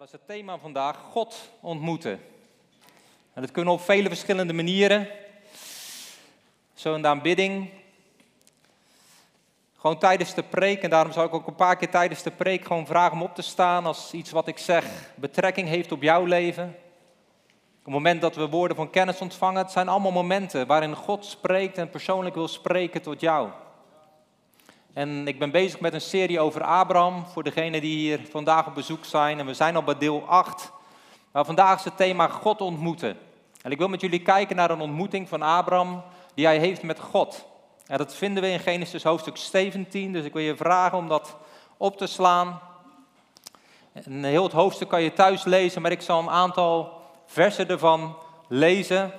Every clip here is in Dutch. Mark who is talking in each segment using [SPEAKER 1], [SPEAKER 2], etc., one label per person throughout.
[SPEAKER 1] dat is het thema vandaag, God ontmoeten. En dat kunnen op vele verschillende manieren. Zo in de aanbidding. Gewoon tijdens de preek, en daarom zal ik ook een paar keer tijdens de preek gewoon vragen om op te staan als iets wat ik zeg betrekking heeft op jouw leven. Op het moment dat we woorden van kennis ontvangen, het zijn allemaal momenten waarin God spreekt en persoonlijk wil spreken tot jou. En ik ben bezig met een serie over Abraham, voor degenen die hier vandaag op bezoek zijn. En we zijn al bij deel 8. Maar vandaag is het thema God ontmoeten. En ik wil met jullie kijken naar een ontmoeting van Abraham die hij heeft met God. En dat vinden we in Genesis hoofdstuk 17, dus ik wil je vragen om dat op te slaan. En heel het hoofdstuk kan je thuis lezen, maar ik zal een aantal versen ervan lezen.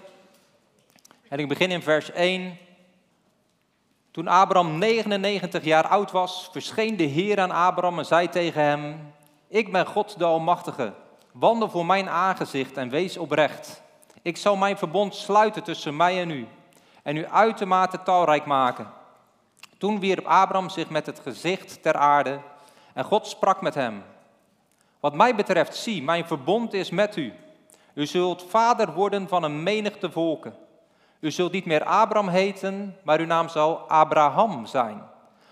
[SPEAKER 1] En ik begin in vers 1. Toen Abraham 99 jaar oud was, verscheen de Heer aan Abraham en zei tegen hem: Ik ben God de Almachtige. Wandel voor mijn aangezicht en wees oprecht. Ik zal mijn verbond sluiten tussen mij en u en u uitermate talrijk maken. Toen wierp Abraham zich met het gezicht ter aarde en God sprak met hem. Wat mij betreft, zie, mijn verbond is met u. U zult vader worden van een menigte volken. U zult niet meer Abraham heten, maar uw naam zal Abraham zijn.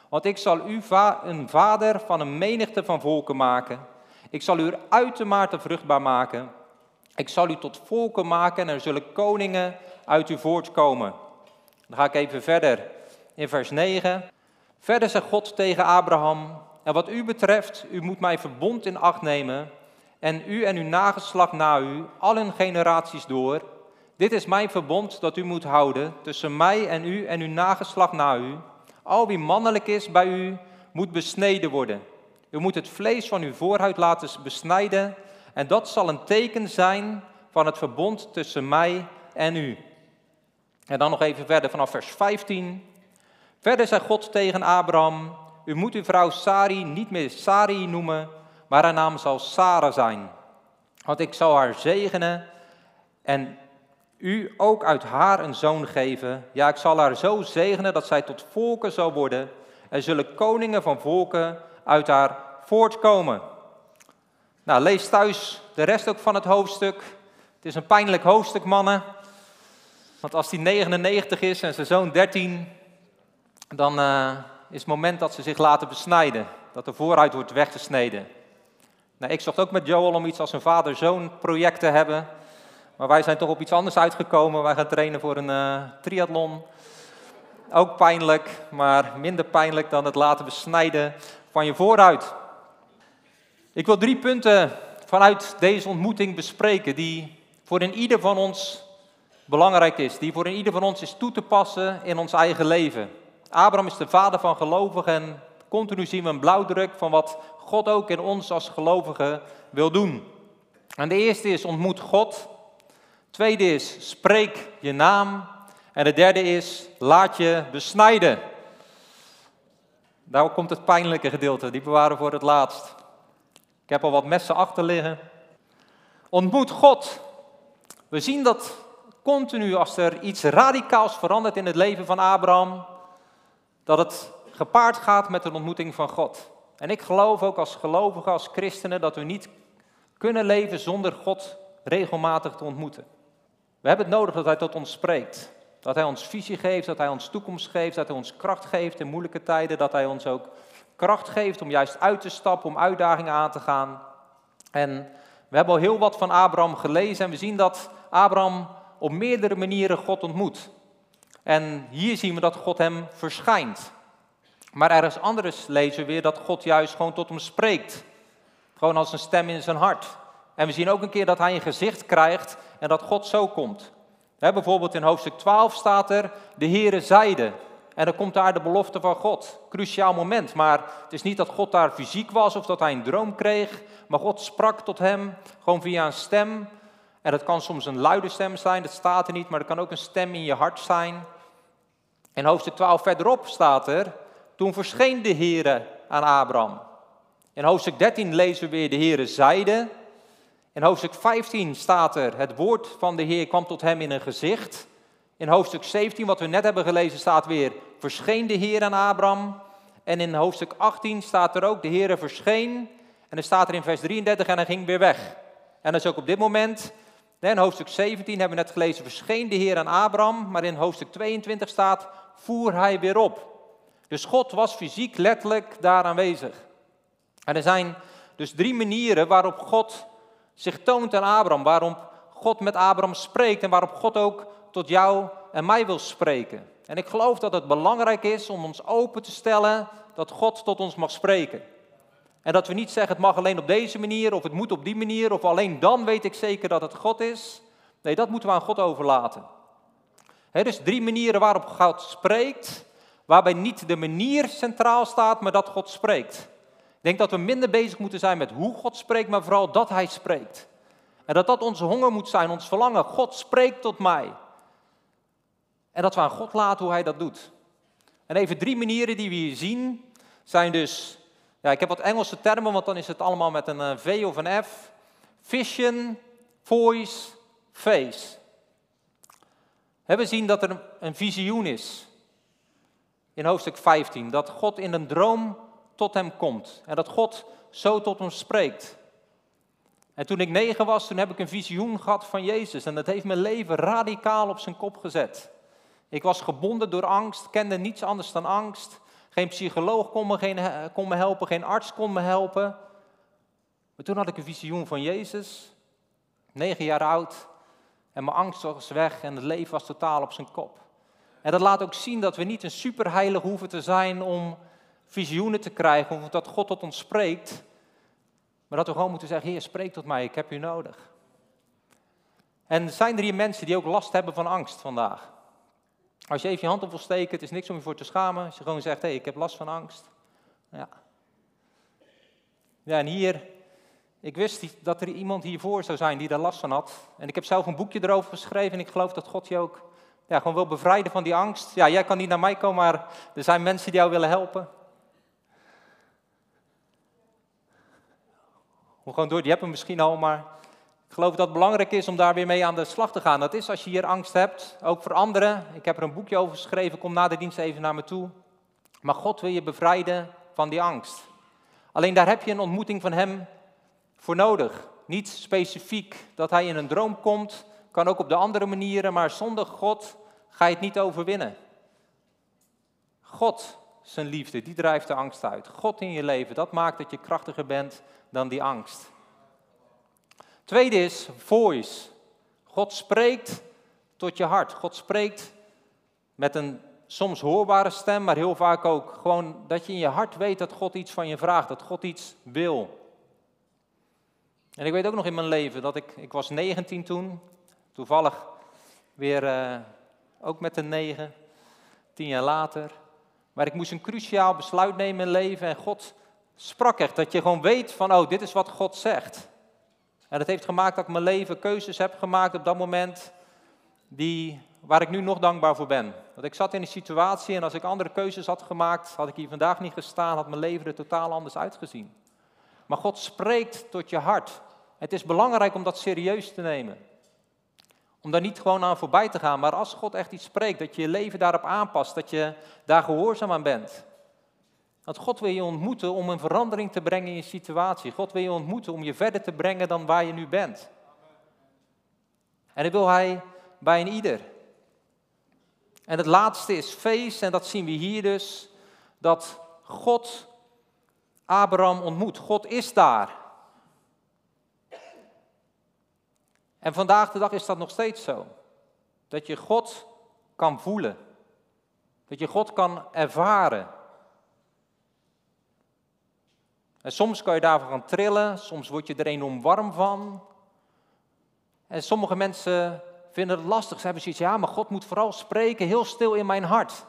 [SPEAKER 1] Want ik zal u een vader van een menigte van volken maken. Ik zal u uitermate vruchtbaar maken. Ik zal u tot volken maken en er zullen koningen uit u voortkomen. Dan ga ik even verder in vers 9. Verder zegt God tegen Abraham: En wat u betreft, u moet mijn verbond in acht nemen. En u en uw nageslacht na u, al hun generaties door dit is mijn verbond dat u moet houden tussen mij en u en uw nageslacht na u. Al wie mannelijk is bij u, moet besneden worden. U moet het vlees van uw voorhuid laten besnijden en dat zal een teken zijn van het verbond tussen mij en u. En dan nog even verder vanaf vers 15. Verder zei God tegen Abraham, u moet uw vrouw Sari niet meer Sari noemen, maar haar naam zal Sarah zijn. Want ik zal haar zegenen en u ook uit haar een zoon geven. Ja, ik zal haar zo zegenen dat zij tot volken zal worden. Er zullen koningen van volken uit haar voortkomen. Nou, lees thuis de rest ook van het hoofdstuk. Het is een pijnlijk hoofdstuk, mannen. Want als die 99 is en zijn zoon 13, dan uh, is het moment dat ze zich laten besnijden. Dat de vooruit wordt weggesneden. Nou, ik zocht ook met Joel om iets als een vader-zoon project te hebben. Maar wij zijn toch op iets anders uitgekomen. Wij gaan trainen voor een uh, triathlon. Ook pijnlijk, maar minder pijnlijk dan het laten besnijden van je vooruit. Ik wil drie punten vanuit deze ontmoeting bespreken die voor in ieder van ons belangrijk is. Die voor in ieder van ons is toe te passen in ons eigen leven. Abraham is de vader van gelovigen en continu zien we een blauwdruk van wat God ook in ons als gelovigen wil doen. En de eerste is ontmoet God Tweede is, spreek je naam. En de derde is, laat je besnijden. Daar komt het pijnlijke gedeelte, die bewaren voor het laatst. Ik heb al wat messen achter liggen. Ontmoet God. We zien dat continu als er iets radicaals verandert in het leven van Abraham, dat het gepaard gaat met een ontmoeting van God. En ik geloof ook als gelovigen, als christenen, dat we niet kunnen leven zonder God regelmatig te ontmoeten. We hebben het nodig dat Hij tot ons spreekt. Dat Hij ons visie geeft, dat Hij ons toekomst geeft, dat Hij ons kracht geeft in moeilijke tijden, dat Hij ons ook kracht geeft om juist uit te stappen, om uitdagingen aan te gaan. En we hebben al heel wat van Abraham gelezen en we zien dat Abraham op meerdere manieren God ontmoet. En hier zien we dat God hem verschijnt. Maar ergens anders lezen we weer dat God juist gewoon tot hem spreekt. Gewoon als een stem in zijn hart. En we zien ook een keer dat hij een gezicht krijgt en dat God zo komt. bijvoorbeeld in hoofdstuk 12 staat er, de Heere zeide. En dan komt daar de belofte van God. Cruciaal moment, maar het is niet dat God daar fysiek was of dat hij een droom kreeg. Maar God sprak tot hem, gewoon via een stem. En dat kan soms een luide stem zijn, dat staat er niet, maar het kan ook een stem in je hart zijn. In hoofdstuk 12 verderop staat er, toen verscheen de Heere aan Abraham. In hoofdstuk 13 lezen we weer, de Heere zeide. In hoofdstuk 15 staat er, het woord van de Heer kwam tot hem in een gezicht. In hoofdstuk 17, wat we net hebben gelezen, staat weer, verscheen de Heer aan Abraham. En in hoofdstuk 18 staat er ook, de Heer verscheen En dan staat er in vers 33 en hij ging weer weg. En dat is ook op dit moment, in hoofdstuk 17 hebben we net gelezen, verscheen de Heer aan Abraham, maar in hoofdstuk 22 staat, voer hij weer op. Dus God was fysiek letterlijk daar aanwezig. En er zijn dus drie manieren waarop God zich toont aan Abraham, waarop God met Abraham spreekt en waarop God ook tot jou en mij wil spreken. En ik geloof dat het belangrijk is om ons open te stellen dat God tot ons mag spreken. En dat we niet zeggen het mag alleen op deze manier of het moet op die manier of alleen dan weet ik zeker dat het God is. Nee, dat moeten we aan God overlaten. He, dus drie manieren waarop God spreekt, waarbij niet de manier centraal staat, maar dat God spreekt. Ik denk dat we minder bezig moeten zijn met hoe God spreekt, maar vooral dat Hij spreekt. En dat dat onze honger moet zijn, ons verlangen. God spreekt tot mij. En dat we aan God laten hoe Hij dat doet. En even drie manieren die we hier zien, zijn dus, ja, ik heb wat Engelse termen, want dan is het allemaal met een eh, V of een F. Vision, voice, face. We zien dat er een visioen is in hoofdstuk 15, dat God in een droom tot hem komt en dat God zo tot hem spreekt. En toen ik negen was, toen heb ik een visioen gehad van Jezus en dat heeft mijn leven radicaal op zijn kop gezet. Ik was gebonden door angst, kende niets anders dan angst. Geen psycholoog kon me, geen, kon me helpen, geen arts kon me helpen. Maar toen had ik een visioen van Jezus, negen jaar oud, en mijn angst was weg en het leven was totaal op zijn kop. En dat laat ook zien dat we niet een superheilig hoeven te zijn om visioenen te krijgen, of dat God tot ons spreekt. Maar dat we gewoon moeten zeggen, Heer, spreek tot mij, ik heb u nodig. En zijn er hier mensen die ook last hebben van angst vandaag? Als je even je hand op wil steken, het is niks om je voor te schamen. Als je gewoon zegt, hé, hey, ik heb last van angst. Ja. Ja, en hier, ik wist dat er iemand hiervoor zou zijn die daar last van had. En ik heb zelf een boekje erover geschreven en ik geloof dat God je ook ja, gewoon wil bevrijden van die angst. Ja, jij kan niet naar mij komen, maar er zijn mensen die jou willen helpen. Hoe gewoon door, die hebben misschien al, maar ik geloof dat het belangrijk is om daar weer mee aan de slag te gaan. Dat is als je hier angst hebt, ook voor anderen. Ik heb er een boekje over geschreven, kom na de dienst even naar me toe. Maar God wil je bevrijden van die angst. Alleen daar heb je een ontmoeting van Hem voor nodig. Niet specifiek dat Hij in een droom komt, kan ook op de andere manieren, maar zonder God ga je het niet overwinnen. God, zijn liefde, die drijft de angst uit. God in je leven, dat maakt dat je krachtiger bent dan die angst. Tweede is voice. God spreekt tot je hart. God spreekt met een soms hoorbare stem, maar heel vaak ook gewoon dat je in je hart weet dat God iets van je vraagt, dat God iets wil. En ik weet ook nog in mijn leven dat ik, ik was 19 toen, toevallig weer uh, ook met een 9, tien jaar later. Maar ik moest een cruciaal besluit nemen in mijn leven en God sprak echt dat je gewoon weet van, oh, dit is wat God zegt. En dat heeft gemaakt dat ik mijn leven keuzes heb gemaakt op dat moment die, waar ik nu nog dankbaar voor ben. Dat ik zat in een situatie en als ik andere keuzes had gemaakt, had ik hier vandaag niet gestaan, had mijn leven er totaal anders uitgezien. Maar God spreekt tot je hart. Het is belangrijk om dat serieus te nemen. Om daar niet gewoon aan voorbij te gaan, maar als God echt iets spreekt, dat je je leven daarop aanpast, dat je daar gehoorzaam aan bent. Want God wil je ontmoeten om een verandering te brengen in je situatie. God wil je ontmoeten om je verder te brengen dan waar je nu bent. En dat wil Hij bij een ieder. En het laatste is feest, en dat zien we hier dus, dat God Abraham ontmoet. God is daar. En vandaag de dag is dat nog steeds zo. Dat je God kan voelen. Dat je God kan ervaren. En soms kan je daarvan gaan trillen, soms word je er enorm warm van. En sommige mensen vinden het lastig. Ze hebben zoiets, ja, maar God moet vooral spreken heel stil in mijn hart.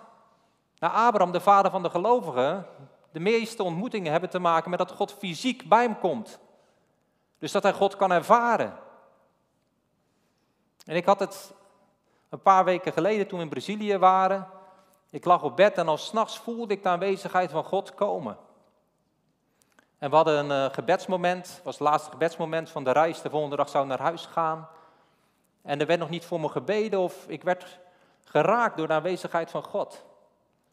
[SPEAKER 1] Nou, Abraham, de vader van de gelovigen, de meeste ontmoetingen hebben te maken met dat God fysiek bij hem komt. Dus dat hij God kan ervaren. En ik had het een paar weken geleden toen we in Brazilië waren. Ik lag op bed en al s'nachts voelde ik de aanwezigheid van God komen. En we hadden een uh, gebedsmoment, het was het laatste gebedsmoment van de reis. De volgende dag zou ik naar huis gaan. En er werd nog niet voor me gebeden of ik werd geraakt door de aanwezigheid van God.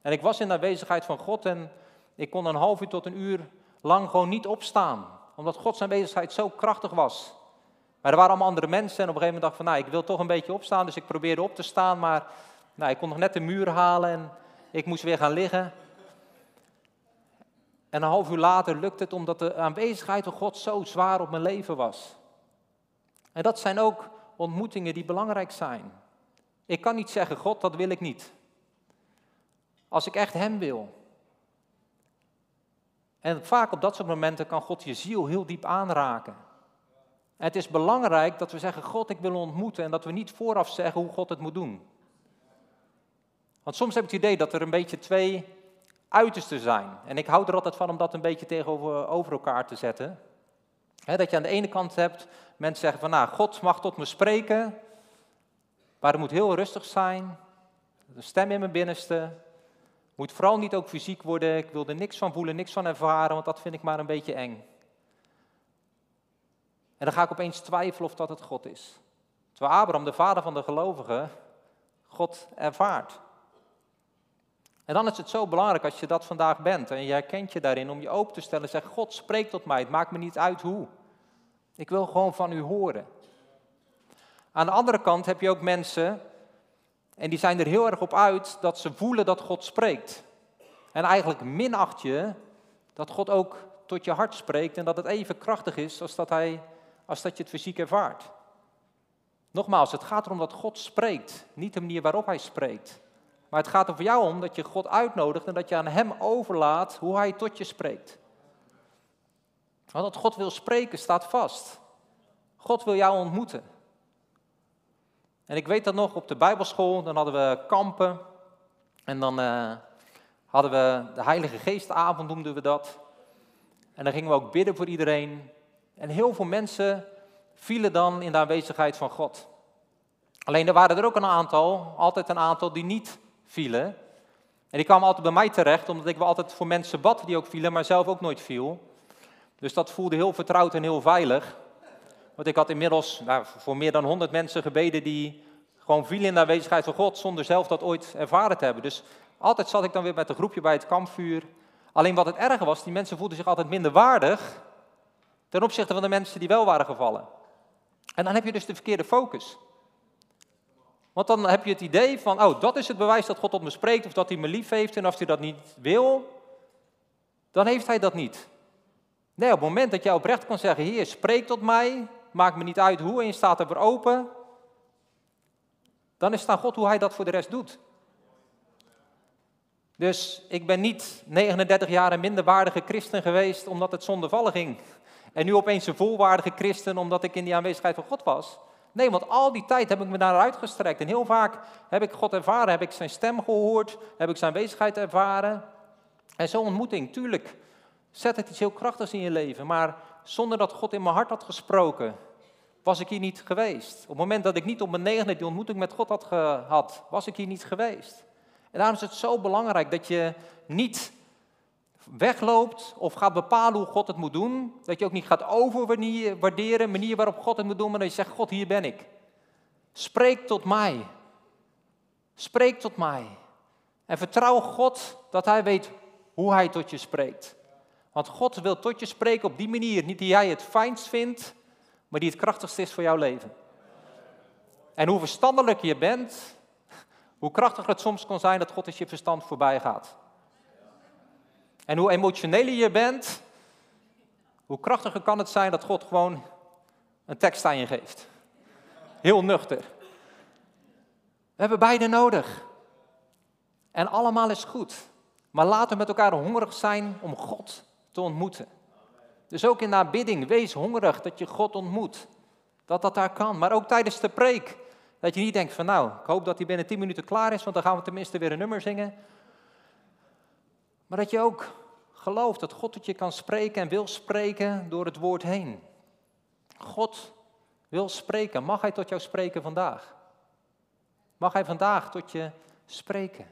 [SPEAKER 1] En ik was in de aanwezigheid van God en ik kon een half uur tot een uur lang gewoon niet opstaan. Omdat God zijn bezigheid zo krachtig was. Maar er waren allemaal andere mensen en op een gegeven moment dacht ik van, nou, ik wil toch een beetje opstaan. Dus ik probeerde op te staan, maar nou, ik kon nog net de muur halen en ik moest weer gaan liggen. En een half uur later lukte het omdat de aanwezigheid van God zo zwaar op mijn leven was. En dat zijn ook ontmoetingen die belangrijk zijn. Ik kan niet zeggen, God, dat wil ik niet. Als ik echt Hem wil. En vaak op dat soort momenten kan God je ziel heel diep aanraken. Het is belangrijk dat we zeggen, God, ik wil ontmoeten. En dat we niet vooraf zeggen hoe God het moet doen. Want soms heb ik het idee dat er een beetje twee uitersten zijn. En ik hou er altijd van om dat een beetje tegenover over elkaar te zetten. dat je aan de ene kant hebt, mensen zeggen van, nou, God mag tot me spreken, maar het moet heel rustig zijn. Een stem in mijn binnenste. Moet vooral niet ook fysiek worden. Ik wil er niks van voelen, niks van ervaren, want dat vind ik maar een beetje eng. En dan ga ik opeens twijfelen of dat het God is. Terwijl Abraham, de vader van de gelovigen, God ervaart. En dan is het zo belangrijk als je dat vandaag bent en je herkent je daarin om je open te stellen en zeg: God spreekt tot mij, het maakt me niet uit hoe. Ik wil gewoon van u horen. Aan de andere kant heb je ook mensen, en die zijn er heel erg op uit dat ze voelen dat God spreekt. En eigenlijk minacht je dat God ook tot je hart spreekt en dat het even krachtig is als dat, hij, als dat je het fysiek ervaart. Nogmaals, het gaat erom dat God spreekt, niet de manier waarop hij spreekt. Maar het gaat er voor jou om dat je God uitnodigt en dat je aan Hem overlaat hoe Hij tot je spreekt. Want dat God wil spreken staat vast. God wil jou ontmoeten. En ik weet dat nog op de Bijbelschool, dan hadden we kampen. En dan uh, hadden we de Heilige Geestavond, noemden we dat. En dan gingen we ook bidden voor iedereen. En heel veel mensen vielen dan in de aanwezigheid van God. Alleen er waren er ook een aantal, altijd een aantal, die niet vielen. En die kwamen altijd bij mij terecht, omdat ik wel altijd voor mensen bad die ook vielen, maar zelf ook nooit viel. Dus dat voelde heel vertrouwd en heel veilig. Want ik had inmiddels nou, voor meer dan 100 mensen gebeden die gewoon vielen in de aanwezigheid van God, zonder zelf dat ooit ervaren te hebben. Dus altijd zat ik dan weer met een groepje bij het kampvuur. Alleen wat het erge was, die mensen voelden zich altijd minder waardig ten opzichte van de mensen die wel waren gevallen. En dan heb je dus de verkeerde focus. Want dan heb je het idee van, oh, dat is het bewijs dat God op me spreekt of dat hij me lief heeft. En als hij dat niet wil, dan heeft hij dat niet. Nee, op het moment dat jij oprecht kan zeggen, Heer, spreek tot mij, maakt me niet uit hoe en je staat er voor open, dan is het aan God hoe hij dat voor de rest doet. Dus ik ben niet 39 jaar een minderwaardige christen geweest omdat het zondevallig ging. En nu opeens een volwaardige christen omdat ik in die aanwezigheid van God was. Nee, want al die tijd heb ik me naar uitgestrekt. En heel vaak heb ik God ervaren, heb ik zijn stem gehoord, heb ik zijn bezigheid ervaren. En zo'n ontmoeting, tuurlijk, zet het iets heel krachtigs in je leven. Maar zonder dat God in mijn hart had gesproken, was ik hier niet geweest. Op het moment dat ik niet op mijn negende die ontmoeting met God had gehad, was ik hier niet geweest. En daarom is het zo belangrijk dat je niet wegloopt of gaat bepalen hoe God het moet doen. Dat je ook niet gaat overwaarderen, de manier waarop God het moet doen, maar dat je zegt, God, hier ben ik. Spreek tot mij. Spreek tot mij. En vertrouw God dat Hij weet hoe Hij tot je spreekt. Want God wil tot je spreken op die manier, niet die jij het fijnst vindt, maar die het krachtigst is voor jouw leven. En hoe verstandelijk je bent, hoe krachtiger het soms kan zijn dat God eens je verstand voorbij gaat. En hoe emotioneler je bent, hoe krachtiger kan het zijn dat God gewoon een tekst aan je geeft. Heel nuchter. We hebben beide nodig. En allemaal is goed. Maar laten we met elkaar hongerig zijn om God te ontmoeten. Dus ook in de aanbidding, wees hongerig dat je God ontmoet. Dat dat daar kan. Maar ook tijdens de preek. Dat je niet denkt van nou, ik hoop dat hij binnen 10 minuten klaar is, want dan gaan we tenminste weer een nummer zingen. Maar dat je ook gelooft dat God tot je kan spreken en wil spreken door het woord heen. God wil spreken. Mag Hij tot jou spreken vandaag? Mag Hij vandaag tot je spreken?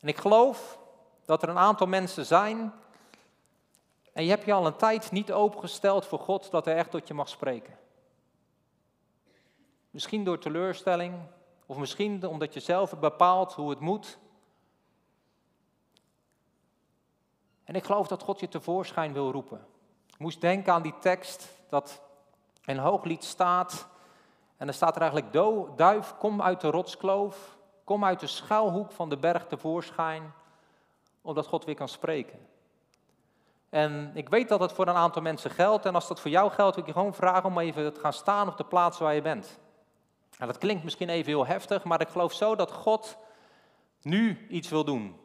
[SPEAKER 1] En ik geloof dat er een aantal mensen zijn. En je hebt je al een tijd niet opengesteld voor God dat Hij echt tot je mag spreken. Misschien door teleurstelling, of misschien omdat je zelf bepaalt hoe het moet. En ik geloof dat God je tevoorschijn wil roepen. Ik moest denken aan die tekst dat in Hooglied staat. En er staat er eigenlijk, duif, kom uit de rotskloof. Kom uit de schuilhoek van de berg tevoorschijn. Omdat God weer kan spreken. En ik weet dat het voor een aantal mensen geldt. En als dat voor jou geldt, wil ik je gewoon vragen om even te gaan staan op de plaats waar je bent. En dat klinkt misschien even heel heftig, maar ik geloof zo dat God nu iets wil doen.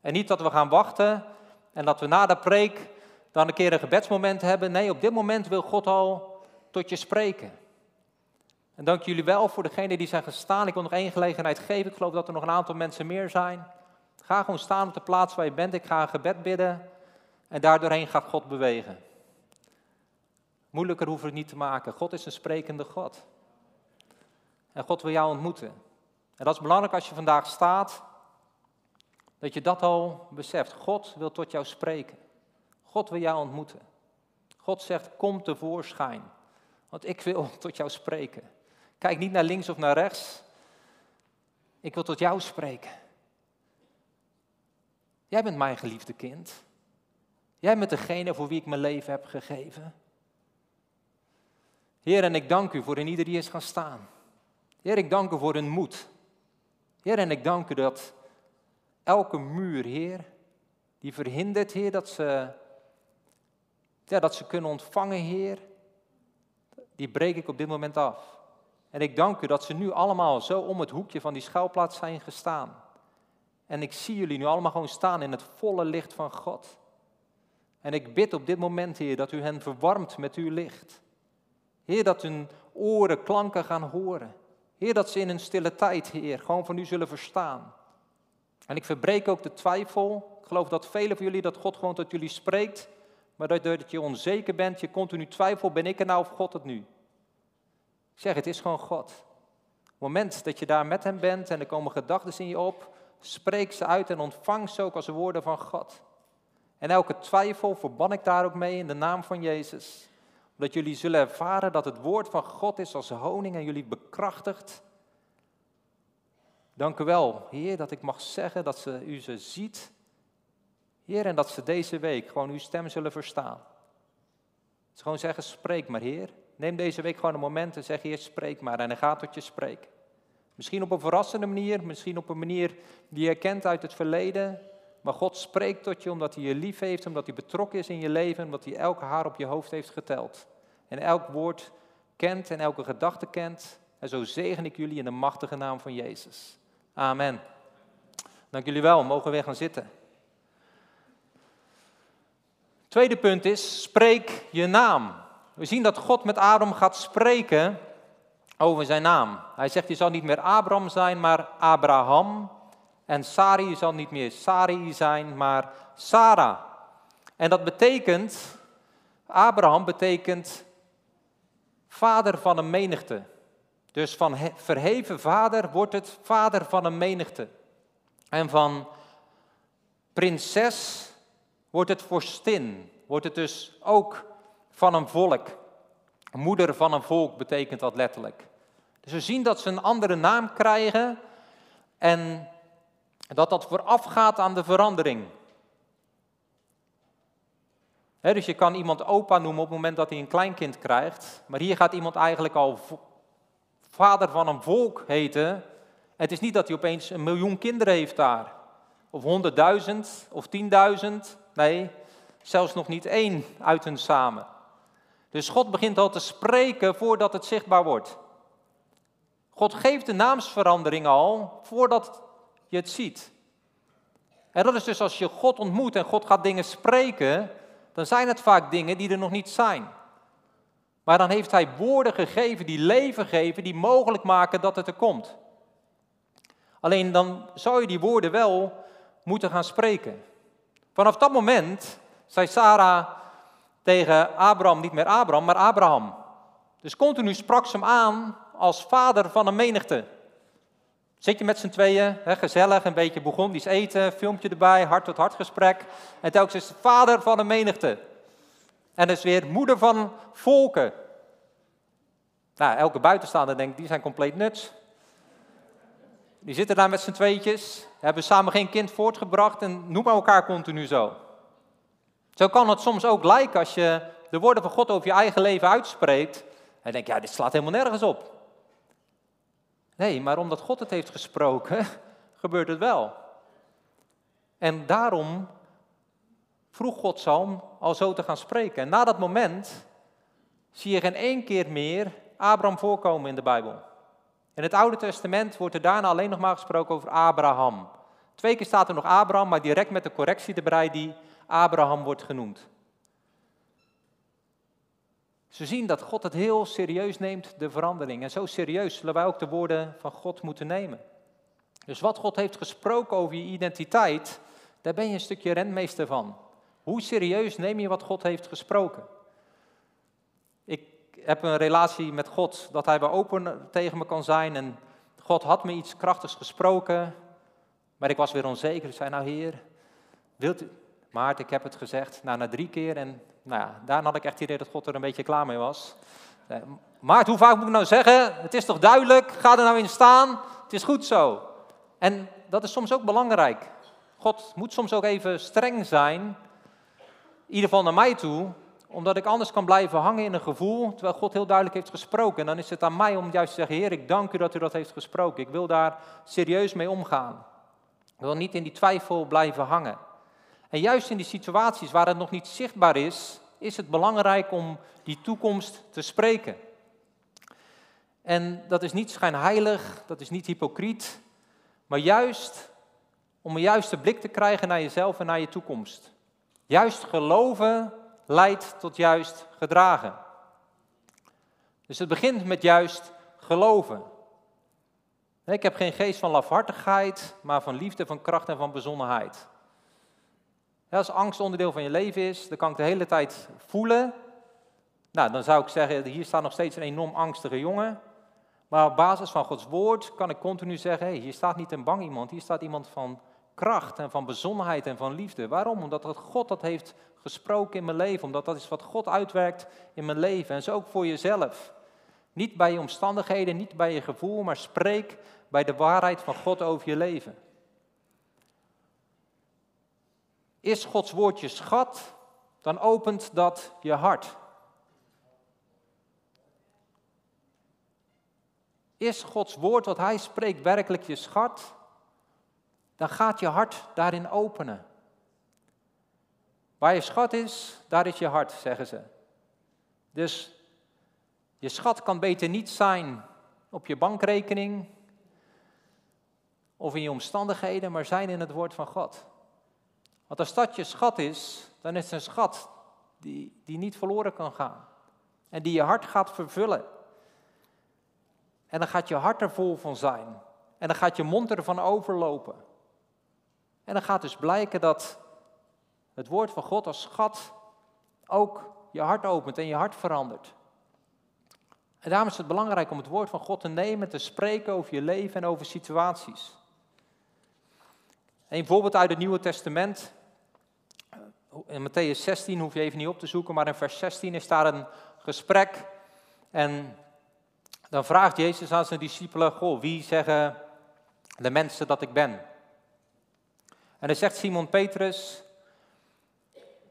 [SPEAKER 1] En niet dat we gaan wachten en dat we na de preek dan een keer een gebedsmoment hebben. Nee, op dit moment wil God al tot je spreken. En dank jullie wel voor degenen die zijn gestaan. Ik wil nog één gelegenheid geven. Ik geloof dat er nog een aantal mensen meer zijn. Ga gewoon staan op de plaats waar je bent. Ik ga een gebed bidden. En daardoorheen gaat God bewegen. Moeilijker hoeven we het niet te maken. God is een sprekende God. En God wil jou ontmoeten. En dat is belangrijk als je vandaag staat, dat je dat al beseft. God wil tot jou spreken. God wil jou ontmoeten. God zegt, kom tevoorschijn, want ik wil tot jou spreken. Kijk niet naar links of naar rechts. Ik wil tot jou spreken. Jij bent mijn geliefde kind. Jij bent degene voor wie ik mijn leven heb gegeven. Heer, en ik dank u voor een ieder die is gaan staan. Heer, ik dank u voor hun moed. Heer, en ik dank u dat elke muur, Heer, die verhindert, Heer, dat ze, ja, dat ze kunnen ontvangen, Heer, die breek ik op dit moment af. En ik dank u dat ze nu allemaal zo om het hoekje van die schuilplaats zijn gestaan. En ik zie jullie nu allemaal gewoon staan in het volle licht van God. En ik bid op dit moment, Heer, dat u hen verwarmt met uw licht. Heer, dat hun oren klanken gaan horen. Heer, dat ze in een stille tijd, Heer, gewoon van u zullen verstaan. En ik verbreek ook de twijfel. Ik geloof dat velen van jullie, dat God gewoon tot jullie spreekt. Maar dat je onzeker bent, je continu twijfel, ben ik er nou of God het nu? Ik zeg, het is gewoon God. Het moment dat je daar met hem bent en er komen gedachten in je op, spreek ze uit en ontvang ze ook als woorden van God. En elke twijfel verban ik daar ook mee in de naam van Jezus. Omdat jullie zullen ervaren dat het woord van God is als honing en jullie bekrachtigt. Dank u wel, Heer, dat ik mag zeggen dat ze, u ze ziet. Heer, en dat ze deze week gewoon uw stem zullen verstaan. Ze gewoon zeggen, spreek maar, Heer. Neem deze week gewoon een moment en zeg, Heer, spreek maar. En hij gaat tot je spreken. Misschien op een verrassende manier, misschien op een manier die je kent uit het verleden. Maar God spreekt tot je omdat hij je lief heeft, omdat hij betrokken is in je leven, omdat hij elke haar op je hoofd heeft geteld. En elk woord kent en elke gedachte kent. En zo zegen ik jullie in de machtige naam van Jezus. Amen. Dank jullie wel, mogen we weer gaan zitten. Tweede punt is, spreek je naam. We zien dat God met Adam gaat spreken over zijn naam. Hij zegt, je zal niet meer Abraham zijn, maar Abraham. En Sari zal niet meer Sari zijn, maar Sarah. En dat betekent, Abraham betekent vader van een menigte. Dus van verheven vader wordt het vader van een menigte. En van prinses wordt het vorstin. Wordt het dus ook van een volk. Moeder van een volk betekent dat letterlijk. Dus we zien dat ze een andere naam krijgen. En dat dat voorafgaat aan de verandering. dus je kan iemand opa noemen op het moment dat hij een kleinkind krijgt, maar hier gaat iemand eigenlijk al vader van een volk heten. Het is niet dat hij opeens een miljoen kinderen heeft daar, of honderdduizend, of tienduizend. Nee, zelfs nog niet één uit hun samen. Dus God begint al te spreken voordat het zichtbaar wordt. God geeft de naamsverandering al voordat je het ziet. En dat is dus als je God ontmoet en God gaat dingen spreken, dan zijn het vaak dingen die er nog niet zijn. Maar dan heeft Hij woorden gegeven die leven geven, die mogelijk maken dat het er komt. Alleen dan zou je die woorden wel moeten gaan spreken. Vanaf dat moment zei Sarah tegen Abraham niet meer Abraham, maar Abraham. Dus continu sprak ze hem aan als vader van een menigte. Zit je met z'n tweeën, hè, gezellig, een beetje begon, die eten, filmpje erbij, hart tot hart gesprek. En telkens is vader van een menigte. En is weer moeder van volken. Nou, elke buitenstaander denkt, die zijn compleet nuts. Die zitten daar met z'n tweetjes, hebben samen geen kind voortgebracht en noemen elkaar continu zo. Zo kan het soms ook lijken als je de woorden van God over je eigen leven uitspreekt. En denk ja, dit slaat helemaal nergens op. Nee, maar omdat God het heeft gesproken, gebeurt het wel. En daarom vroeg God Psalm al zo te gaan spreken. En na dat moment zie je geen één keer meer Abraham voorkomen in de Bijbel. In het Oude Testament wordt er daarna alleen nog maar gesproken over Abraham. Twee keer staat er nog Abraham, maar direct met de correctie erbij die Abraham wordt genoemd. Ze zien dat God het heel serieus neemt, de verandering. En zo serieus zullen wij ook de woorden van God moeten nemen. Dus wat God heeft gesproken over je identiteit, daar ben je een stukje renmeester van. Hoe serieus neem je wat God heeft gesproken? Ik heb een relatie met God dat Hij wel open tegen me kan zijn. En God had me iets krachtigs gesproken, maar ik was weer onzeker. Ik zei, nou Heer, wilt u... Maarten, ik heb het gezegd, nou, na drie keer en nou ja, daar had ik echt het idee dat God er een beetje klaar mee was. Eh, maar hoe vaak moet ik nou zeggen? Het is toch duidelijk? Ga er nou in staan? Het is goed zo. En dat is soms ook belangrijk. God moet soms ook even streng zijn, in ieder geval naar mij toe, omdat ik anders kan blijven hangen in een gevoel, terwijl God heel duidelijk heeft gesproken. En dan is het aan mij om juist te zeggen, Heer, ik dank u dat u dat heeft gesproken. Ik wil daar serieus mee omgaan. Ik wil niet in die twijfel blijven hangen. En juist in die situaties waar het nog niet zichtbaar is, is het belangrijk om die toekomst te spreken. En dat is niet schijnheilig, dat is niet hypocriet, maar juist om een juiste blik te krijgen naar jezelf en naar je toekomst. Juist geloven leidt tot juist gedragen. Dus het begint met juist geloven. Ik heb geen geest van lafhartigheid, maar van liefde, van kracht en van bezonnenheid. Als angst onderdeel van je leven is, dan kan ik de hele tijd voelen. Nou, dan zou ik zeggen, hier staat nog steeds een enorm angstige jongen. Maar op basis van Gods woord kan ik continu zeggen, hier staat niet een bang iemand, hier staat iemand van kracht en van bezonnenheid en van liefde. Waarom? Omdat dat God dat heeft gesproken in mijn leven, omdat dat is wat God uitwerkt in mijn leven. En zo ook voor jezelf. Niet bij je omstandigheden, niet bij je gevoel, maar spreek bij de waarheid van God over je leven. Is Gods woord je schat, dan opent dat je hart. Is Gods woord wat Hij spreekt werkelijk je schat, dan gaat je hart daarin openen. Waar je schat is, daar is je hart, zeggen ze. Dus je schat kan beter niet zijn op je bankrekening of in je omstandigheden, maar zijn in het woord van God. Want als dat je schat is, dan is het een schat die, die niet verloren kan gaan. En die je hart gaat vervullen. En dan gaat je hart er vol van zijn. En dan gaat je mond ervan overlopen. En dan gaat dus blijken dat het woord van God als schat ook je hart opent en je hart verandert. En daarom is het belangrijk om het woord van God te nemen, te spreken over je leven en over situaties. Een voorbeeld uit het Nieuwe Testament in Matthäus 16 hoef je even niet op te zoeken, maar in vers 16 is daar een gesprek. En dan vraagt Jezus aan zijn discipelen: Goh, wie zeggen de mensen dat ik ben? En dan zegt Simon Petrus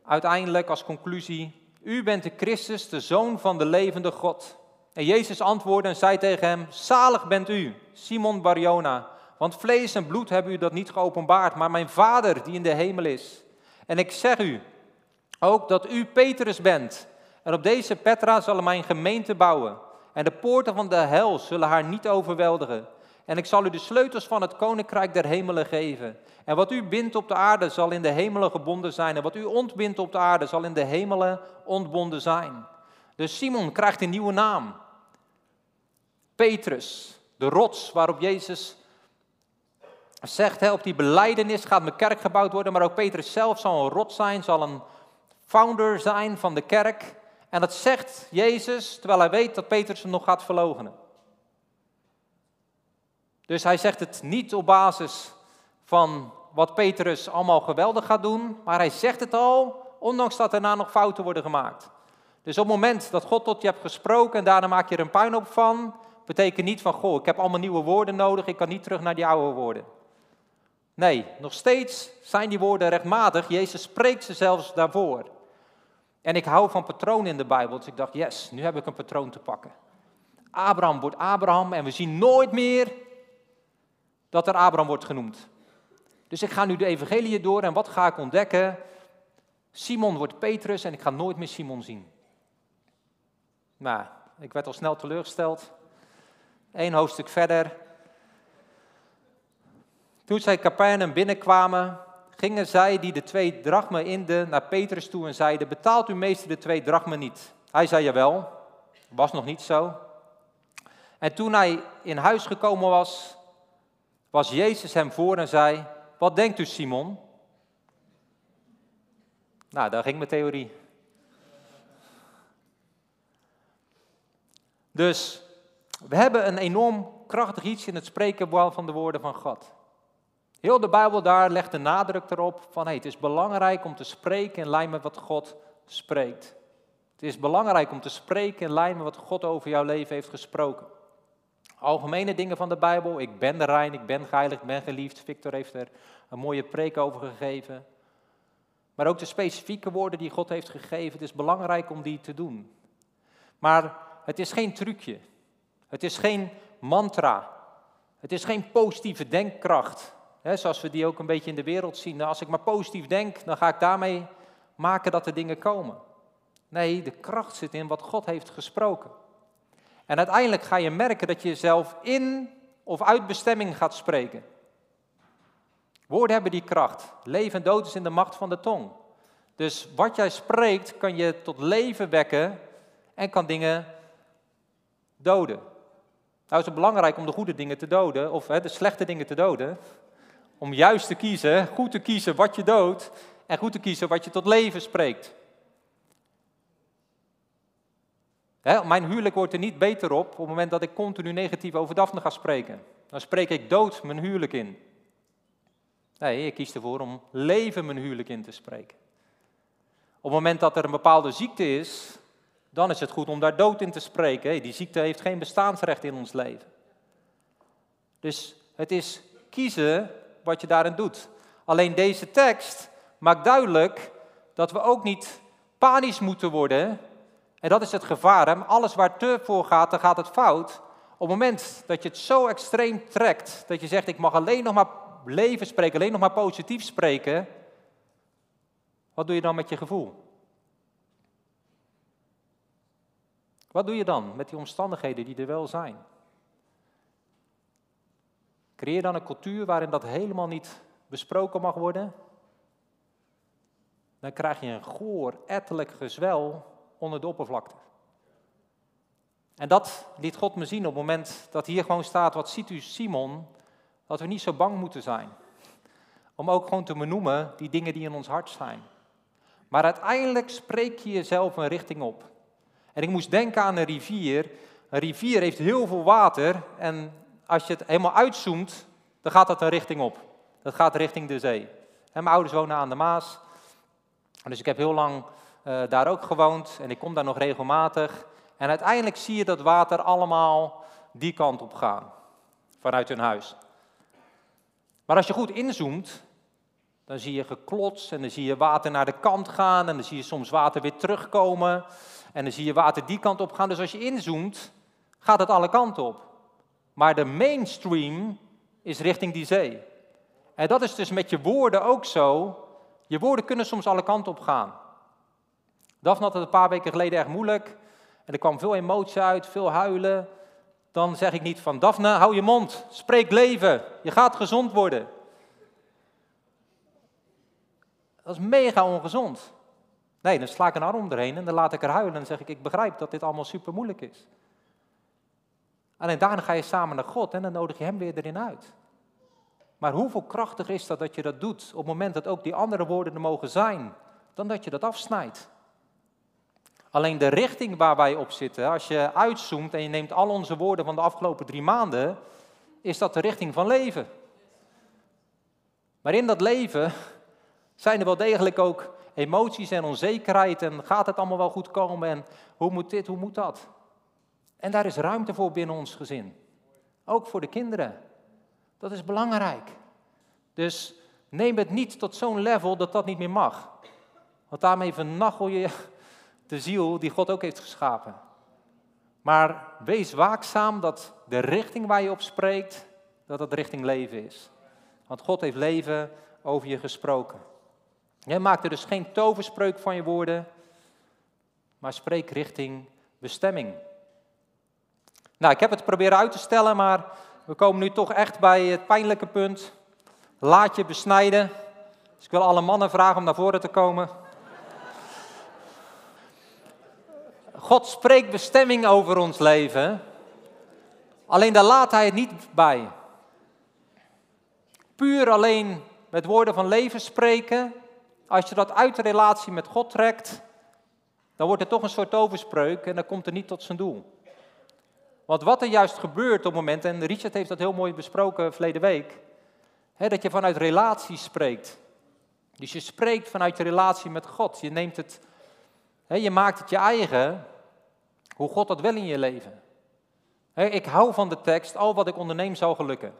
[SPEAKER 1] uiteindelijk als conclusie: U bent de Christus, de zoon van de levende God. En Jezus antwoordde en zei tegen hem: Zalig bent u, Simon Barjona, want vlees en bloed hebben u dat niet geopenbaard, maar mijn Vader die in de hemel is. En ik zeg u ook dat u Petrus bent. En op deze Petra zal mijn gemeente bouwen. En de poorten van de hel zullen haar niet overweldigen. En ik zal u de sleutels van het koninkrijk der hemelen geven. En wat u bindt op de aarde zal in de hemelen gebonden zijn. En wat u ontbindt op de aarde zal in de hemelen ontbonden zijn. Dus Simon krijgt een nieuwe naam. Petrus, de rots waarop Jezus zegt, op die beleidenis gaat mijn kerk gebouwd worden, maar ook Petrus zelf zal een rot zijn, zal een founder zijn van de kerk. En dat zegt Jezus, terwijl hij weet dat Petrus hem nog gaat verloochenen. Dus hij zegt het niet op basis van wat Petrus allemaal geweldig gaat doen, maar hij zegt het al, ondanks dat daarna nog fouten worden gemaakt. Dus op het moment dat God tot je hebt gesproken en daarna maak je er een puinhoop van, betekent niet van, goh, ik heb allemaal nieuwe woorden nodig, ik kan niet terug naar die oude woorden. Nee, nog steeds zijn die woorden rechtmatig. Jezus spreekt ze zelfs daarvoor. En ik hou van patronen in de Bijbel, dus ik dacht, yes, nu heb ik een patroon te pakken. Abraham wordt Abraham en we zien nooit meer dat er Abraham wordt genoemd. Dus ik ga nu de evangelie door en wat ga ik ontdekken? Simon wordt Petrus en ik ga nooit meer Simon zien. Nou, ik werd al snel teleurgesteld. Eén hoofdstuk verder. Toen zij Capernaum binnenkwamen, gingen zij die de twee drachmen inden naar Petrus toe en zeiden, betaalt uw meester de twee drachmen niet? Hij zei, jawel, was nog niet zo. En toen hij in huis gekomen was, was Jezus hem voor en zei, wat denkt u Simon? Nou, daar ging mijn theorie. Dus we hebben een enorm krachtig iets in het spreken van de woorden van God. Heel de Bijbel daar legt de nadruk erop van het is belangrijk om te spreken in lijn met wat God spreekt. Het is belangrijk om te spreken in lijn met wat God over jouw leven heeft gesproken. Algemene dingen van de Bijbel, ik ben de rein, ik ben geheiligd, ik ben geliefd. Victor heeft er een mooie preek over gegeven. Maar ook de specifieke woorden die God heeft gegeven, het is belangrijk om die te doen. Maar het is geen trucje. Het is geen mantra. Het is geen positieve denkkracht. Zoals we die ook een beetje in de wereld zien. Nou, als ik maar positief denk, dan ga ik daarmee maken dat er dingen komen. Nee, de kracht zit in wat God heeft gesproken. En uiteindelijk ga je merken dat je zelf in of uit bestemming gaat spreken. Woorden hebben die kracht. Leven en dood is in de macht van de tong. Dus wat jij spreekt kan je tot leven wekken en kan dingen doden. Nou is het belangrijk om de goede dingen te doden, of hè, de slechte dingen te doden. Om juist te kiezen, goed te kiezen wat je doodt en goed te kiezen wat je tot leven spreekt. mijn huwelijk wordt er niet beter op op het moment dat ik continu negatief over Daphne ga spreken. Dan spreek ik dood mijn huwelijk in. Nee, ik kies ervoor om leven mijn huwelijk in te spreken. Op het moment dat er een bepaalde ziekte is, dan is het goed om daar dood in te spreken. die ziekte heeft geen bestaansrecht in ons leven. Dus het is kiezen wat je daarin doet. Alleen deze tekst maakt duidelijk dat we ook niet panisch moeten worden. En dat is het gevaar. Alles waar te voor gaat, dan gaat het fout. Op het moment dat je het zo extreem trekt, dat je zegt ik mag alleen nog maar leven spreken, alleen nog maar positief spreken, wat doe je dan met je gevoel? Wat doe je dan met die omstandigheden die er wel zijn? Creëer dan een cultuur waarin dat helemaal niet besproken mag worden. Dan krijg je een goor, ettelijk gezwel onder de oppervlakte. En dat liet God me zien op het moment dat hier gewoon staat, wat ziet u Simon, dat we niet zo bang moeten zijn. Om ook gewoon te benoemen die dingen die in ons hart zijn. Maar uiteindelijk spreek je jezelf een richting op. En ik moest denken aan een rivier. Een rivier heeft heel veel water en als je het helemaal uitzoomt, dan gaat dat een richting op. Dat gaat richting de zee. Mijn ouders wonen aan de Maas. Dus ik heb heel lang uh, daar ook gewoond en ik kom daar nog regelmatig. En uiteindelijk zie je dat water allemaal die kant op gaan, vanuit hun huis. Maar als je goed inzoomt, dan zie je geklots en dan zie je water naar de kant gaan en dan zie je soms water weer terugkomen en dan zie je water die kant op gaan. Dus als je inzoomt, gaat het alle kanten op. Maar de mainstream is richting die zee. En dat is dus met je woorden ook zo. Je woorden kunnen soms alle kanten op gaan. Daphne had het een paar weken geleden erg moeilijk. En er kwam veel emotie uit, veel huilen. Dan zeg ik niet van Daphne, hou je mond, spreek leven, je gaat gezond worden. Dat is mega ongezond. Nee, dan sla ik een arm erheen en dan laat ik er huilen en zeg ik, ik begrijp dat dit allemaal super moeilijk is. Alleen daarna ga je samen naar God en dan nodig je hem weer erin uit. Maar hoeveel krachtiger is dat dat je dat doet op het moment dat ook die andere woorden er mogen zijn, dan dat je dat afsnijdt. Alleen de richting waar wij op zitten, als je uitzoomt en je neemt al onze woorden van de afgelopen drie maanden, is dat de richting van leven. Maar in dat leven zijn er wel degelijk ook emoties en onzekerheid en gaat het allemaal wel goed komen en hoe moet dit, hoe moet dat? En daar is ruimte voor binnen ons gezin. Ook voor de kinderen. Dat is belangrijk. Dus neem het niet tot zo'n level dat dat niet meer mag. Want daarmee vernachel je de ziel die God ook heeft geschapen. Maar wees waakzaam dat de richting waar je op spreekt, dat dat richting leven is. Want God heeft leven over je gesproken. Jij maakt er dus geen toverspreuk van je woorden, maar spreek richting bestemming. Nou, ik heb het proberen uit te stellen, maar we komen nu toch echt bij het pijnlijke punt. Laat je besnijden. Dus ik wil alle mannen vragen om naar voren te komen. God spreekt bestemming over ons leven. Alleen daar laat hij het niet bij. Puur alleen met woorden van leven spreken, als je dat uit de relatie met God trekt, dan wordt het toch een soort overspreuk en dan komt het niet tot zijn doel. Want wat er juist gebeurt op het moment, en Richard heeft dat heel mooi besproken verleden week, hè, dat je vanuit relatie spreekt. Dus je spreekt vanuit je relatie met God. Je neemt het, hè, je maakt het je eigen, hoe God dat wil in je leven. Hè, ik hou van de tekst, al wat ik onderneem zal gelukken.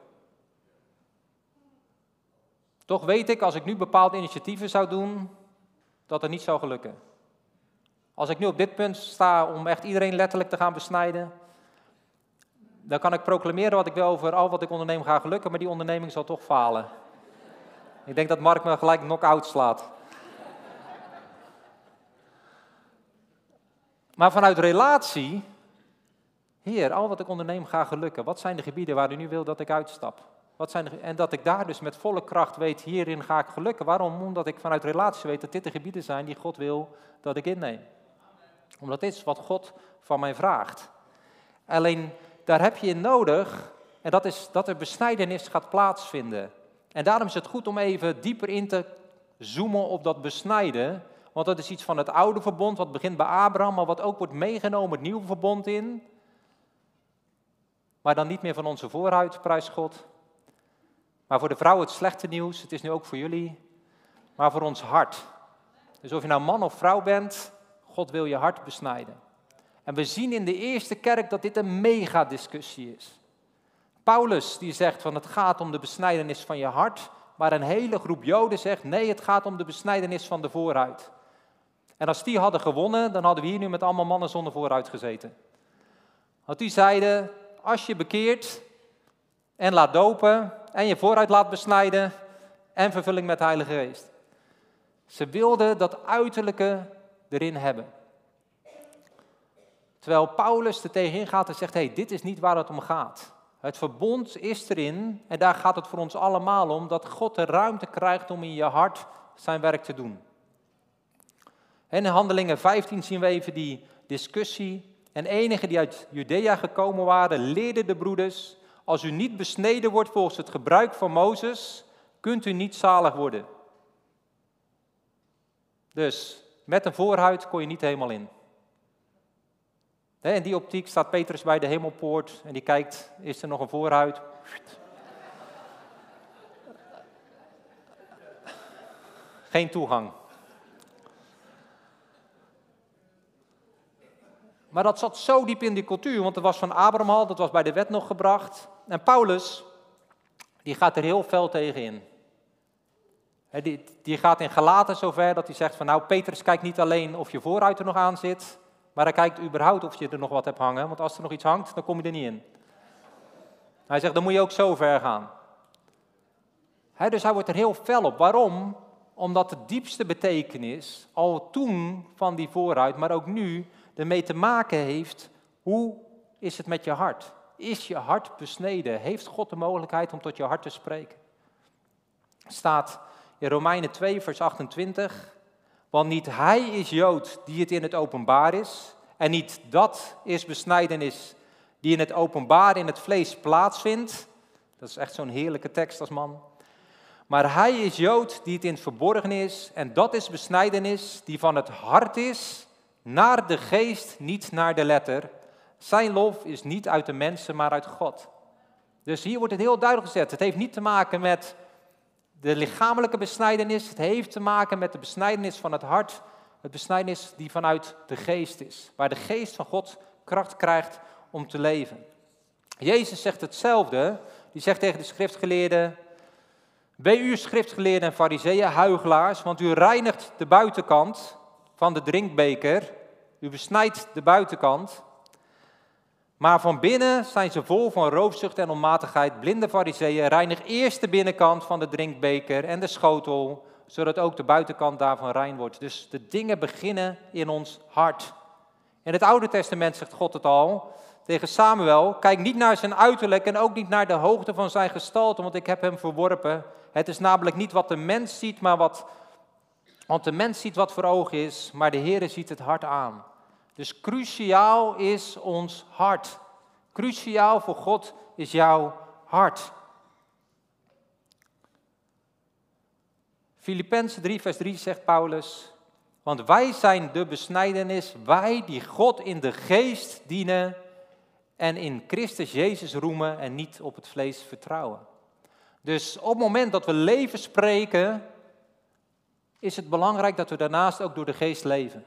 [SPEAKER 1] Toch weet ik, als ik nu bepaalde initiatieven zou doen, dat het niet zou gelukken. Als ik nu op dit punt sta om echt iedereen letterlijk te gaan besnijden, dan kan ik proclameren wat ik wil over al wat ik onderneem ga gelukken, maar die onderneming zal toch falen. Ik denk dat Mark me gelijk knock-out slaat. Maar vanuit relatie, Heer, al wat ik onderneem ga gelukken. Wat zijn de gebieden waar u nu wil dat ik uitstap? Wat zijn en dat ik daar dus met volle kracht weet, hierin ga ik gelukken. Waarom? Omdat ik vanuit relatie weet dat dit de gebieden zijn die God wil dat ik inneem. Omdat dit is wat God van mij vraagt. Alleen daar heb je in nodig, en dat is dat er besnijdenis gaat plaatsvinden. En daarom is het goed om even dieper in te zoomen op dat besnijden. Want dat is iets van het oude verbond, wat begint bij Abraham, maar wat ook wordt meegenomen het nieuwe verbond in. Maar dan niet meer van onze voorhuid, prijs God. Maar voor de vrouw het slechte nieuws, het is nu ook voor jullie, maar voor ons hart. Dus of je nou man of vrouw bent, God wil je hart besnijden. En we zien in de eerste kerk dat dit een megadiscussie is. Paulus die zegt van het gaat om de besnijdenis van je hart, maar een hele groep Joden zegt nee, het gaat om de besnijdenis van de vooruit. En als die hadden gewonnen, dan hadden we hier nu met allemaal mannen zonder vooruit gezeten. Want die zeiden, als je bekeert en laat dopen en je vooruit laat besnijden en vervulling met de Heilige Geest. Ze wilden dat uiterlijke erin hebben. Terwijl Paulus er tegenin gaat en zegt, hey, dit is niet waar het om gaat. Het verbond is erin en daar gaat het voor ons allemaal om, dat God de ruimte krijgt om in je hart zijn werk te doen. En in Handelingen 15 zien we even die discussie. En enigen die uit Judea gekomen waren, leerden de broeders, als u niet besneden wordt volgens het gebruik van Mozes, kunt u niet zalig worden. Dus met een voorhuid kon je niet helemaal in. In die optiek staat Petrus bij de hemelpoort en die kijkt, is er nog een voorhuid? Geen toegang. Maar dat zat zo diep in die cultuur, want het was van Abraham al, dat was bij de wet nog gebracht. En Paulus, die gaat er heel fel tegen in. Die, gaat in Galaten zover dat hij zegt van nou, Petrus kijkt niet alleen of je vooruit er nog aan zit, maar hij kijkt überhaupt of je er nog wat hebt hangen, want als er nog iets hangt, dan kom je er niet in. Hij zegt, dan moet je ook zo ver gaan. dus hij wordt er heel fel op. Waarom? Omdat de diepste betekenis al toen van die vooruit, maar ook nu, ermee te maken heeft, hoe is het met je hart? Is je hart besneden? Heeft God de mogelijkheid om tot je hart te spreken? Staat in Romeinen 2, vers 28. Want niet hij is Jood die het in het openbaar is. En niet dat is besnijdenis die in het openbaar in het vlees plaatsvindt. Dat is echt zo'n heerlijke tekst als man. Maar hij is Jood die het in het verborgen is. En dat is besnijdenis die van het hart is naar de geest, niet naar de letter. Zijn lof is niet uit de mensen, maar uit God. Dus hier wordt het heel duidelijk gezet. Het heeft niet te maken met de lichamelijke besnijdenis. Het heeft te maken met de besnijdenis van het hart. Het besnijdenis die vanuit de geest is. Waar de geest van God kracht krijgt om te leven. Jezus zegt hetzelfde. Die zegt tegen de schriftgeleerden: Wee u schriftgeleerden en fariseeën, huigelaars, want u reinigt de buitenkant van de drinkbeker, u besnijdt de buitenkant, maar van binnen zijn ze vol van roofzucht en onmatigheid. Blinde fariseeën, reinig eerst de binnenkant van de drinkbeker en de schotel, zodat ook de buitenkant daarvan rein wordt. Dus de dingen beginnen in ons hart. In het Oude Testament zegt God het al tegen Samuel: Kijk niet naar zijn uiterlijk en ook niet naar de hoogte van zijn gestalte, want ik heb hem verworpen. Het is namelijk niet wat de mens ziet, maar wat. Want de mens ziet wat voor ogen is, maar de Heere ziet het hart aan. Dus cruciaal is ons hart. Cruciaal voor God is jouw hart. Filippenzen 3, vers 3 zegt Paulus, want wij zijn de besnijdenis, wij die God in de geest dienen en in Christus Jezus roemen en niet op het vlees vertrouwen. Dus op het moment dat we leven spreken, is het belangrijk dat we daarnaast ook door de geest leven.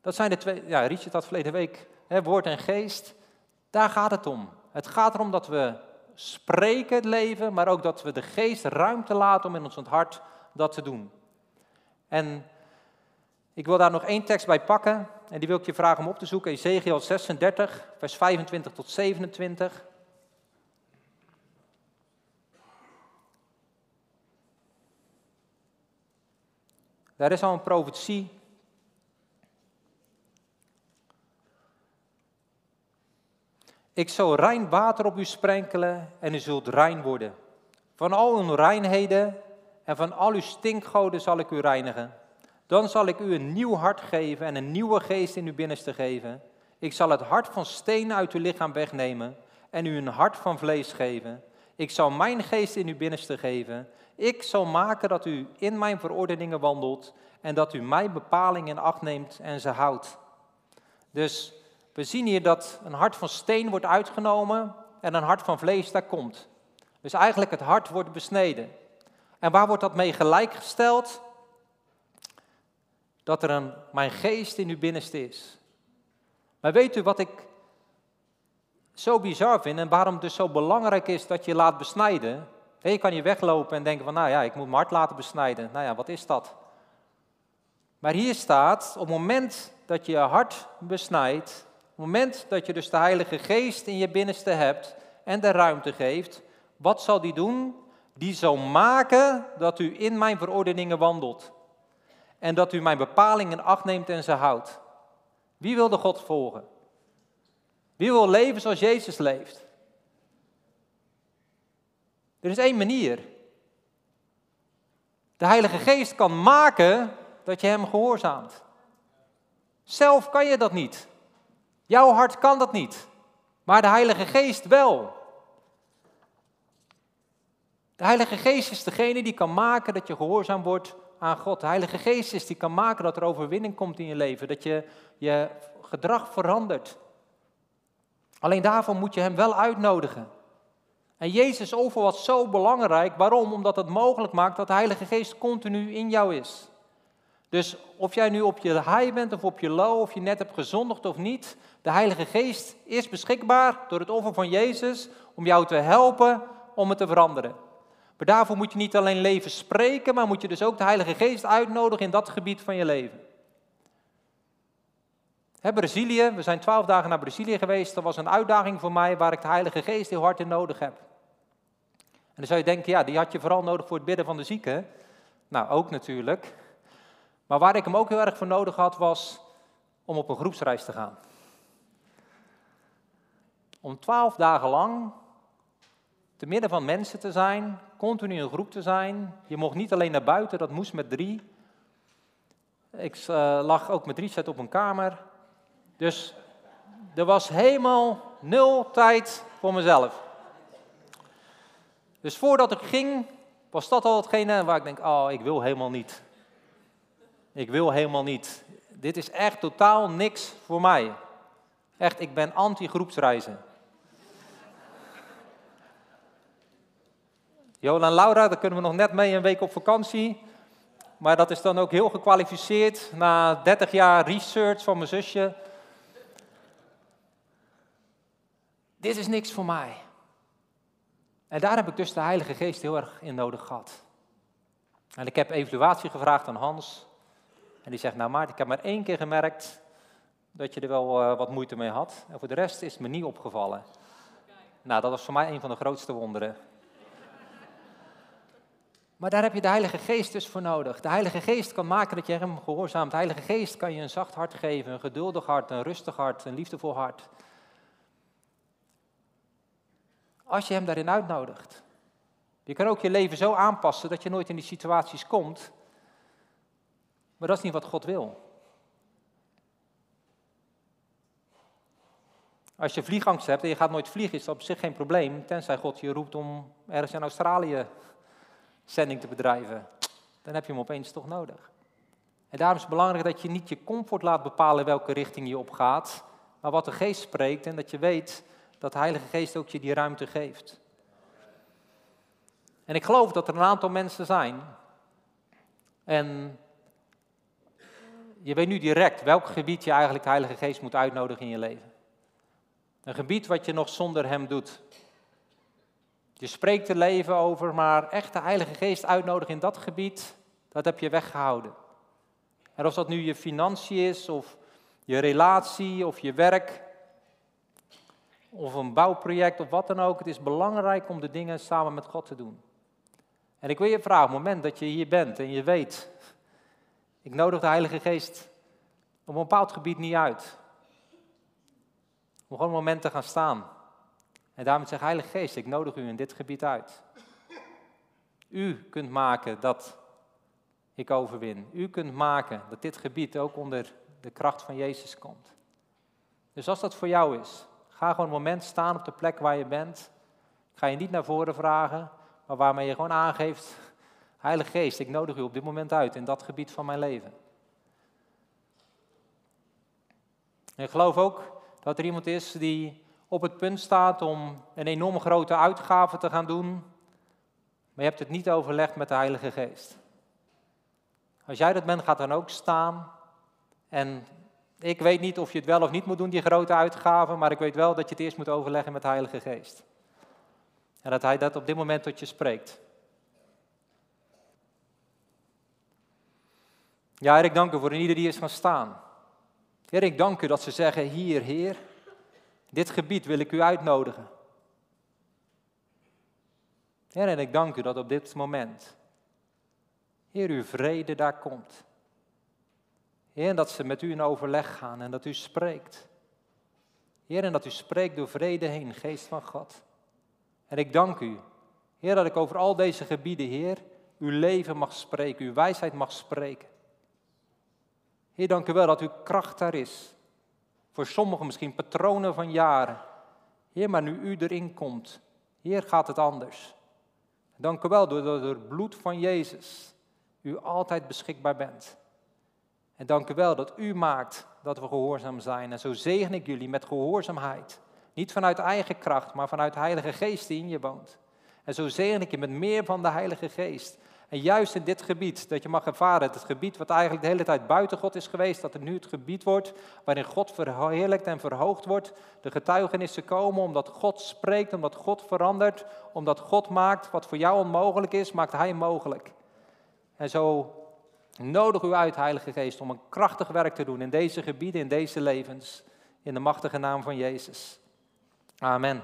[SPEAKER 1] Dat zijn de twee, ja, Richard had verleden week, hè, woord en geest. Daar gaat het om. Het gaat erom dat we spreken het leven, maar ook dat we de geest ruimte laten om in ons hart dat te doen. En ik wil daar nog één tekst bij pakken en die wil ik je vragen om op te zoeken. Ezekiel 36, vers 25 tot 27. Daar is al een profetie Ik zal rein water op u sprenkelen en u zult rein worden. Van al uw reinheden en van al uw stinkgoden zal ik u reinigen. Dan zal ik u een nieuw hart geven en een nieuwe geest in uw binnenste geven. Ik zal het hart van steen uit uw lichaam wegnemen en u een hart van vlees geven. Ik zal mijn geest in uw binnenste geven. Ik zal maken dat u in mijn verordeningen wandelt en dat u mijn bepalingen in acht neemt en ze houdt. Dus we zien hier dat een hart van steen wordt uitgenomen en een hart van vlees daar komt. Dus eigenlijk het hart wordt besneden. En waar wordt dat mee gelijkgesteld? Dat er een, mijn geest in uw binnenste is. Maar weet u wat ik zo bizar vind en waarom het dus zo belangrijk is dat je laat besnijden? Je kan je weglopen en denken van, nou ja, ik moet mijn hart laten besnijden. Nou ja, wat is dat? Maar hier staat, op het moment dat je je hart besnijdt, moment dat je dus de Heilige Geest in je binnenste hebt en de ruimte geeft, wat zal die doen? Die zal maken dat u in mijn verordeningen wandelt. En dat u mijn bepalingen acht neemt en ze houdt. Wie wil de God volgen? Wie wil leven zoals Jezus leeft? Er is één manier. De Heilige Geest kan maken dat je Hem gehoorzaamt. Zelf kan je dat niet. Jouw hart kan dat niet, maar de Heilige Geest wel. De Heilige Geest is degene die kan maken dat je gehoorzaam wordt aan God. De Heilige Geest is die kan maken dat er overwinning komt in je leven, dat je je gedrag verandert. Alleen daarvoor moet je Hem wel uitnodigen. En Jezus over was zo belangrijk. Waarom? Omdat het mogelijk maakt dat de Heilige Geest continu in jou is. Dus of jij nu op je high bent of op je low, of je net hebt gezondigd of niet, de Heilige Geest is beschikbaar door het offer van Jezus om jou te helpen om het te veranderen. Maar daarvoor moet je niet alleen leven spreken, maar moet je dus ook de Heilige Geest uitnodigen in dat gebied van je leven. He, Brazilië, we zijn twaalf dagen naar Brazilië geweest. Dat was een uitdaging voor mij waar ik de Heilige Geest heel hard in nodig heb. En dan zou je denken, ja, die had je vooral nodig voor het bidden van de zieken. Nou, ook natuurlijk. Maar waar ik hem ook heel erg voor nodig had, was om op een groepsreis te gaan. Om twaalf dagen lang te midden van mensen te zijn, continu in een groep te zijn. Je mocht niet alleen naar buiten, dat moest met drie. Ik uh, lag ook met drie zet op een kamer. Dus er was helemaal nul tijd voor mezelf. Dus voordat ik ging, was dat al hetgene waar ik denk, oh, ik wil helemaal niet. Ik wil helemaal niet. Dit is echt totaal niks voor mij. Echt, ik ben anti-groepsreizen. Jola en Laura, daar kunnen we nog net mee een week op vakantie. Maar dat is dan ook heel gekwalificeerd na 30 jaar research van mijn zusje. Dit is niks voor mij. En daar heb ik dus de Heilige Geest heel erg in nodig gehad. En ik heb evaluatie gevraagd aan Hans. En die zegt, nou Maarten, ik heb maar één keer gemerkt dat je er wel uh, wat moeite mee had. En voor de rest is het me niet opgevallen. Nou, dat was voor mij een van de grootste wonderen. Maar daar heb je de Heilige Geest dus voor nodig. De Heilige Geest kan maken dat je hem gehoorzaamt. De Heilige Geest kan je een zacht hart geven, een geduldig hart, een rustig hart, een liefdevol hart. Als je hem daarin uitnodigt. Je kan ook je leven zo aanpassen dat je nooit in die situaties komt. Maar dat is niet wat God wil. Als je vliegangst hebt en je gaat nooit vliegen, is dat op zich geen probleem. Tenzij God je roept om ergens in Australië zending te bedrijven. Dan heb je hem opeens toch nodig. En daarom is het belangrijk dat je niet je comfort laat bepalen welke richting je op gaat. Maar wat de geest spreekt en dat je weet dat de Heilige Geest ook je die ruimte geeft. En ik geloof dat er een aantal mensen zijn. En je weet nu direct welk gebied je eigenlijk de Heilige Geest moet uitnodigen in je leven. Een gebied wat je nog zonder Hem doet. Je spreekt er leven over, maar echt de Heilige Geest uitnodigen in dat gebied, dat heb je weggehouden. En of dat nu je financiën is, of je relatie, of je werk, of een bouwproject, of wat dan ook. Het is belangrijk om de dingen samen met God te doen. En ik wil je vragen, op het moment dat je hier bent en je weet, ik nodig de Heilige Geest op een bepaald gebied niet uit. Om gewoon een moment te gaan staan. En daarom zegt Heilige Geest, ik nodig u in dit gebied uit. U kunt maken dat ik overwin. U kunt maken dat dit gebied ook onder de kracht van Jezus komt. Dus als dat voor jou is, ga gewoon een moment staan op de plek waar je bent. Ga je niet naar voren vragen, maar waarmee je gewoon aangeeft, Heilige Geest, ik nodig u op dit moment uit in dat gebied van mijn leven. En ik geloof ook dat er iemand is die op het punt staat om een enorm grote uitgave te gaan doen, maar je hebt het niet overlegd met de Heilige Geest. Als jij dat bent, gaat dan ook staan. En ik weet niet of je het wel of niet moet doen, die grote uitgave, maar ik weet wel dat je het eerst moet overleggen met de Heilige Geest. En dat Hij dat op dit moment tot je spreekt. Ja, Heer, ik dank u voor ieder die is gaan staan. Heer, ik dank u dat ze zeggen, hier, Heer, dit gebied wil ik u uitnodigen. Heer, en ik dank u dat op dit moment, Heer, uw vrede daar komt. Heer, dat ze met u in overleg gaan en dat u spreekt. Heer, en dat u spreekt door vrede heen, geest van God. En ik dank u, Heer, dat ik over al deze gebieden, Heer, uw leven mag spreken, uw wijsheid mag spreken. Heer, dank u wel dat uw kracht daar is. Voor sommigen misschien patronen van jaren. Heer, maar nu u erin komt, Heer, gaat het anders. Dank u wel door het bloed van Jezus u altijd beschikbaar bent. En dank u wel dat u maakt dat we gehoorzaam zijn. En zo zegen ik jullie met gehoorzaamheid. Niet vanuit eigen kracht, maar vanuit de Heilige Geest die in je woont. En zo zegen ik je met meer van de Heilige Geest. En juist in dit gebied, dat je mag ervaren, het gebied wat eigenlijk de hele tijd buiten God is geweest, dat het nu het gebied wordt waarin God verheerlijkt en verhoogd wordt. De getuigenissen komen omdat God spreekt, omdat God verandert, omdat God maakt wat voor jou onmogelijk is, maakt Hij mogelijk. En zo nodig u uit, Heilige Geest, om een krachtig werk te doen in deze gebieden, in deze levens, in de machtige naam van Jezus. Amen.